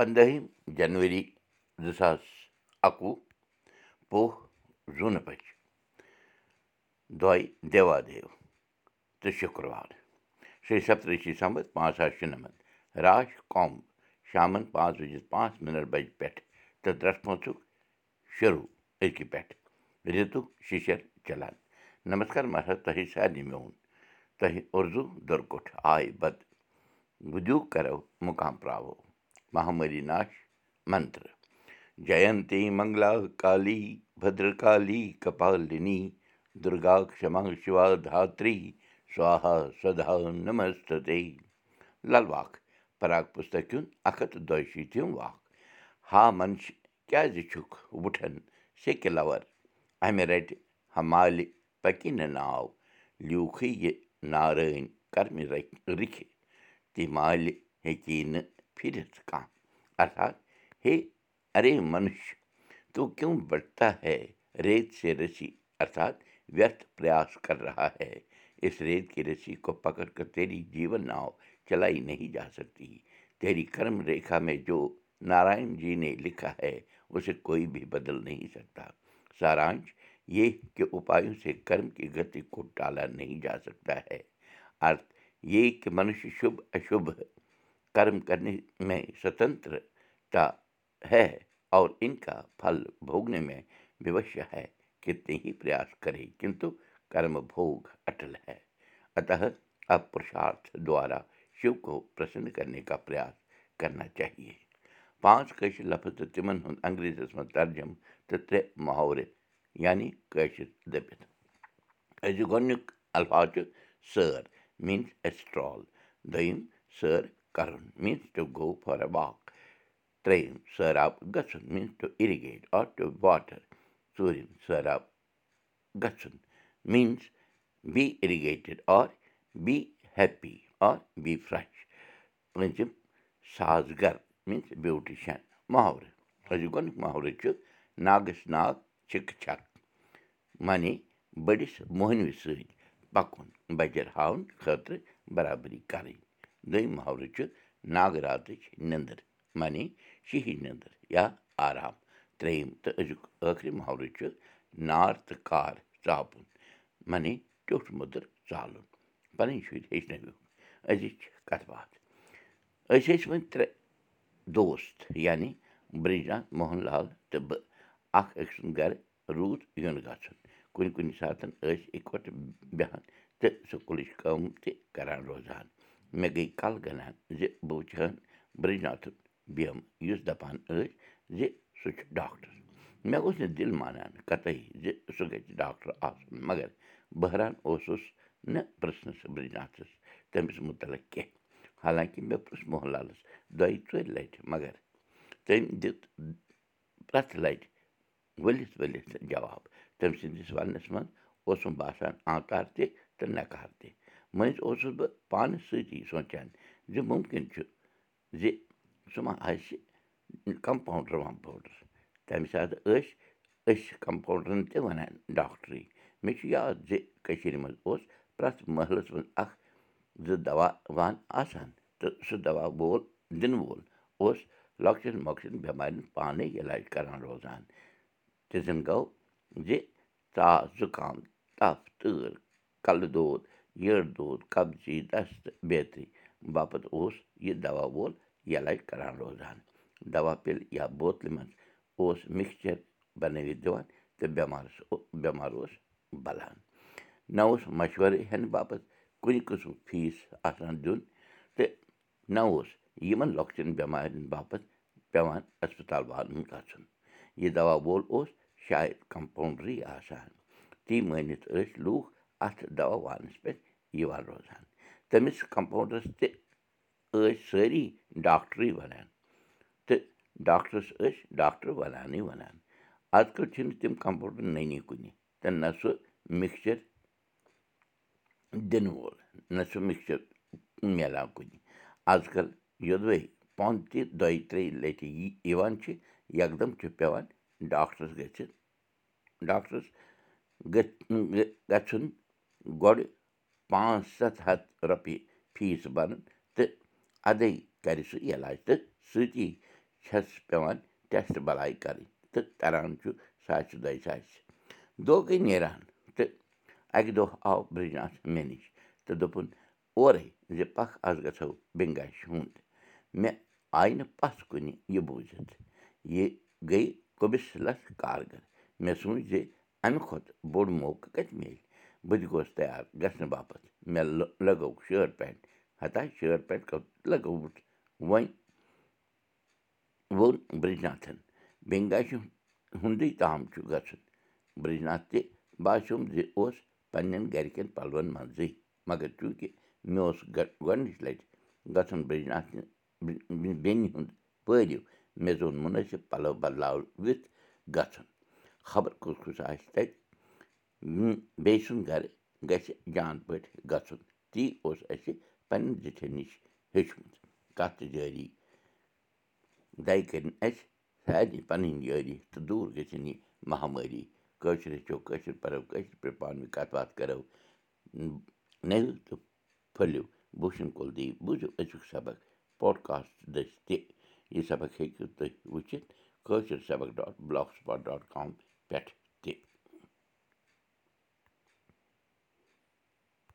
پنٛدہِم جنؤری زٕ ساس اَکوُہ پوہ زوٗنہٕ بَجہِ دۄیہِ دیوادیو تہٕ شُکروار شیٚیہِ سَتتٕرٛشی سَمت پانٛژھ ساس شُنَمَتھ راش کوٚم شامَن پانٛژھ بَجے پانٛژھ مِنَٹ بَجہِ پٮ۪ٹھ تہٕ پانٛژُک شروٗع أزکہِ پٮ۪ٹھ رِتُک شِشَر چلان نمسکار مہراج تۄہہِ سارنٕے میون تۄہہِ اُردو دُرکُٹھ آے وُدیوٗ کَرو مُقام پرٛاوو مہامری ناش منتر جینتی منٛگلا کالی بدرکالی کپالِنی دُرگا کما شِوا دھاتری سوہا سدا نمستے لل واکھ پراگ پُستکُن اکھ ہَتھ تہٕ دۄیہِ شیٖتِم واکھ ہا منش کیٛازِ چھُکھ وُٹھن سیٚکہِ لور اَمہِ رَٹہِ ہمالہِ پٔکہِ نہٕ ناو لیوٗکھٕے یہِ نارٲنۍ کرمہِ رِکھِ تہِ مالہِ ہیٚکی نہٕ پھِرِتھ کانٛہہ ارتھات ہے ارے منش تو کیوں بٹتا ہے ریت سے رسی ارتھات ویرتھ پریاس کر رہا ہے اس ریت کی رسی کو پکڑ کر تیری جیون ناؤ چلائی نہیں جا سکتی تیری کرم ریکھا میں جو نارائن جی نے لکھا ہے اسے کوئی بھی بدل نہیں سکتا سارانش یہ کہ اپایوں سے کرم کی گتی کو ٹالا نہیں جا سکتا ہے ارتھ یہ کہ منش شبھ اشبھ کرم کرنے میں سوتنترتا ہے اور ان کا پھل بھوگنے میں ووشیہ ہے کتنے ہی پریاس کرے کنتو کرم بھوگ اٹل ہے اتہ اب پرشارتھ دوارا شیو کو پرسن کرنے کا پریاس کرنا چاہیے پانٛژھ کٲشِر لفظ تہٕ تِمن ہُنٛد انگریٖزیس منٛز سٲر سٲر کَرُن means to go for a walk ترٛیٚیِم سٲراب گژھُن means to irrigate or to water ژوٗرِم سٲراب گژھُن means be irrigated or be happy or be fresh پوٗنٛژِم ساز گر میٖنٕز بیوٗٹِشَن محاورٕ أزیُک محاورٕ چھُ ناگَس ناگ چھِکہٕ چھَکھ معنے بٔڑِس موہنوِس سۭتۍ پَکُن بَجَر ہاونہٕ خٲطرٕ برابٔری کَرٕنۍ دوٚیِم محاورٕ چھُ ناگہٕ راتٕچ نِندٕر معنے شِہِج نِندٕر یا آرام ترٛیٚیِم تہٕ أزیُک ٲخری محاورٕ چھُ نار تہٕ کار ژاپُن معنے ٹیوٚٹھ موٚدُر ژالُن پَنٕنۍ شُرۍ ہیٚچھنٲوِکھ أزِچ کَتھ باتھ أسۍ ٲسۍ وۄنۍ ترٛےٚ دوست یعنی برٛجان موہن لال تہٕ بہٕ اکھ أکۍ سُنٛد گرٕ روٗد یُن گژھُن کُنہِ کُنہِ ساتہٕ ٲسۍ اِکوَٹہٕ بیٚہن تہٕ سکوٗلٕچ کٲم تہِ کران روزان مےٚ گٔے کَل گنان زِ بہٕ وٕچھِ ہن برٛجناتھُن بیٚم یُس دَپان ٲسۍ زِ سُہ چھُ ڈاکٹر مےٚ اوس نہٕ دِل مانان قطعی زِ سُہ گژھِ ڈاکٹر آسُن مگر بحران اوسُس نہٕ پرٛژھنَس برٛجناتھَس تٔمِس مُتعلق کیٚنٛہہ حالانکہِ مےٚ پرُژھ موہن لالَس دۄیہِ ژورِ لَٹہِ مگر تٔمۍ دیُت پرٛٮ۪تھ لَٹہِ ؤلِتھ ؤلِتھ جواب تٔمۍ سٕنٛدِس وَننَس منٛز اوسُم باسان آنکار تہِ تہٕ نَکار تہِ مٔنٛزۍ اوسُس بہٕ پانَس سۭتی سونٛچان زِ مُمکِن چھُ زِ سُہ ما آسہِ کَمپاوڈَر وَمپاوڈَر تَمہِ ساتہٕ ٲسۍ أسۍ کَمپاوڈَرَن تہِ وَنان ڈاکٹرٕے مےٚ چھُ یاد زِ کٔشیٖرِ منٛز اوس پرٛٮ۪تھ محلَس منٛز اَکھ زٕ دَوا وان آسان تہٕ سُہ دَوا وول دِنہٕ وول اوس لۄکچَن مۄکچَن بٮ۪مارٮ۪ن پانَے علاج کَران روزان تہِ زَن گوٚو زِ ژاس زُکام تَپھ تۭر کَلہٕ دود یٔڈ دود کَبزی دَستہٕ بیترِ باپَتھ اوس یہِ دَوا وول علاج کَران روزان دَوا پِلہِ یا بوتلہِ منٛز اوس مِکسچَر بَنٲوِتھ دِوان تہٕ بٮ۪مارَس بٮ۪مار اوس بَلان نہ اوس مَشوَرٕ ہٮ۪نہٕ باپَتھ کُنہِ قٕسمُک فیٖس آسان دیُن تہٕ نہ اوس یِمَن لۄکچَن بٮ۪مارٮ۪ن باپَتھ پٮ۪وان ہَسپَتال والُن گژھُن یہِ دَوا وول اوس شاید کَمپاوڈرٕے آسان تی مٲنِتھ ٲسۍ لوٗکھ اَتھ دَوا وانَس پٮ۪ٹھ یِوان روزان تٔمِس کَمپاوڈرَس تہِ ٲسۍ سٲری ڈاکٹرٕے وَنان تہٕ ڈاکٹرَس ٲسۍ ڈاکٹر وَنانٕے وَنان اَز کَل چھِنہٕ تِم کَمپاوڈَر نٔنی کُنہِ تہٕ نہ سُہ مِکسچَر دِنہٕ وول نہ سُہ مِکسچَر میلان کُنہِ آز کَل یوٚدوَے پانہٕ تہِ دۄیہِ ترٛیٚیہِ لَٹہِ یِوان چھِ یَکدَم چھُ پٮ۪وان ڈاکٹرَس گٔژھِتھ ڈاکٹرَس گژھُن گۄڈٕ پانٛژھ سَتھ ہَتھ رۄپیہِ فیٖس بَرُن تہٕ اَدَے کَرِ سُہ علاج تہٕ سۭتی چھَس پٮ۪وان ٹٮ۪سٹ بَلاے کَرٕنۍ تہٕ کَران چھُ ساسہِ دۄیہِ ساسہِ دۄہ گٔے نیران تہٕ اَکہِ دۄہ آو برٛجناتھ مےٚ نِش تہٕ دوٚپُن اورَے زِ پَکھ آز گژھو بٮ۪نٛگاش ہُنٛد مےٚ آیہِ نہٕ پَژھ کُنہِ یہِ بوٗزِتھ یہِ گٔے قبِس لَس کارگَر مےٚ سوٗنٛچ زِ اَمہِ کھۄتہٕ بوٚڑ موقعہٕ کَتہِ میلہِ بہٕ تہِ گوس تیار گژھنہٕ باپَتھ مےٚ لَگوو شٲٹ پٮ۪نٛٹ ہَتا شٲٹ پٮ۪نٛٹ کوٚت لَگووُتھ وۄنۍ ووٚن برٛجناتھَن بٮ۪نٛگاشہِ ہُنٛدُے تام چھُ گژھُن برٛجناتھ تہِ باسیٚوم زِ اوس پنٛنٮ۪ن گَرِکٮ۪ن پَلوَن منٛزٕے مگر چوٗنٛکہِ مےٚ اوس گۄڈنِچ لَٹہِ گژھُن برٛجناتھِ بیٚنہِ ہُنٛد پٲرِو مےٚ زون مُنٲسِب پَلو بَدلاوِتھ گژھُن خبر کُس کُس آسہِ تَتہِ بیٚیہِ سُنٛد گَرٕ گژھِ جان پٲٹھۍ گژھُن۔ تی اوس اَسہِ پنٛنہِ زِٹھٮ۪ن نِش ہیوٚچھمُت کَتھ جٲری دَے کٔرِنۍ اَسہِ سارنٕے پَنٕنۍ یٲری تہٕ دوٗر گٔژھِنۍ یہِ مہامٲری۔ کٲشِر ہیٚچھو کٲشِر پَرو کٲشِر پٲٹھۍ پانہٕ ؤنۍ کَتھ باتھ کَرو۔ نٔو تہٕ پھٔلِو بوٗشَن کُلدیپ بوٗزِو أزیُک سبق۔ پاڈکاسٹ دٔسۍ تہِ۔ یہِ سبق ہیٚکِو تُہۍ وٕچھِتھ Kashir Sabaq dot blogspot dot com پٮ۪ٹھ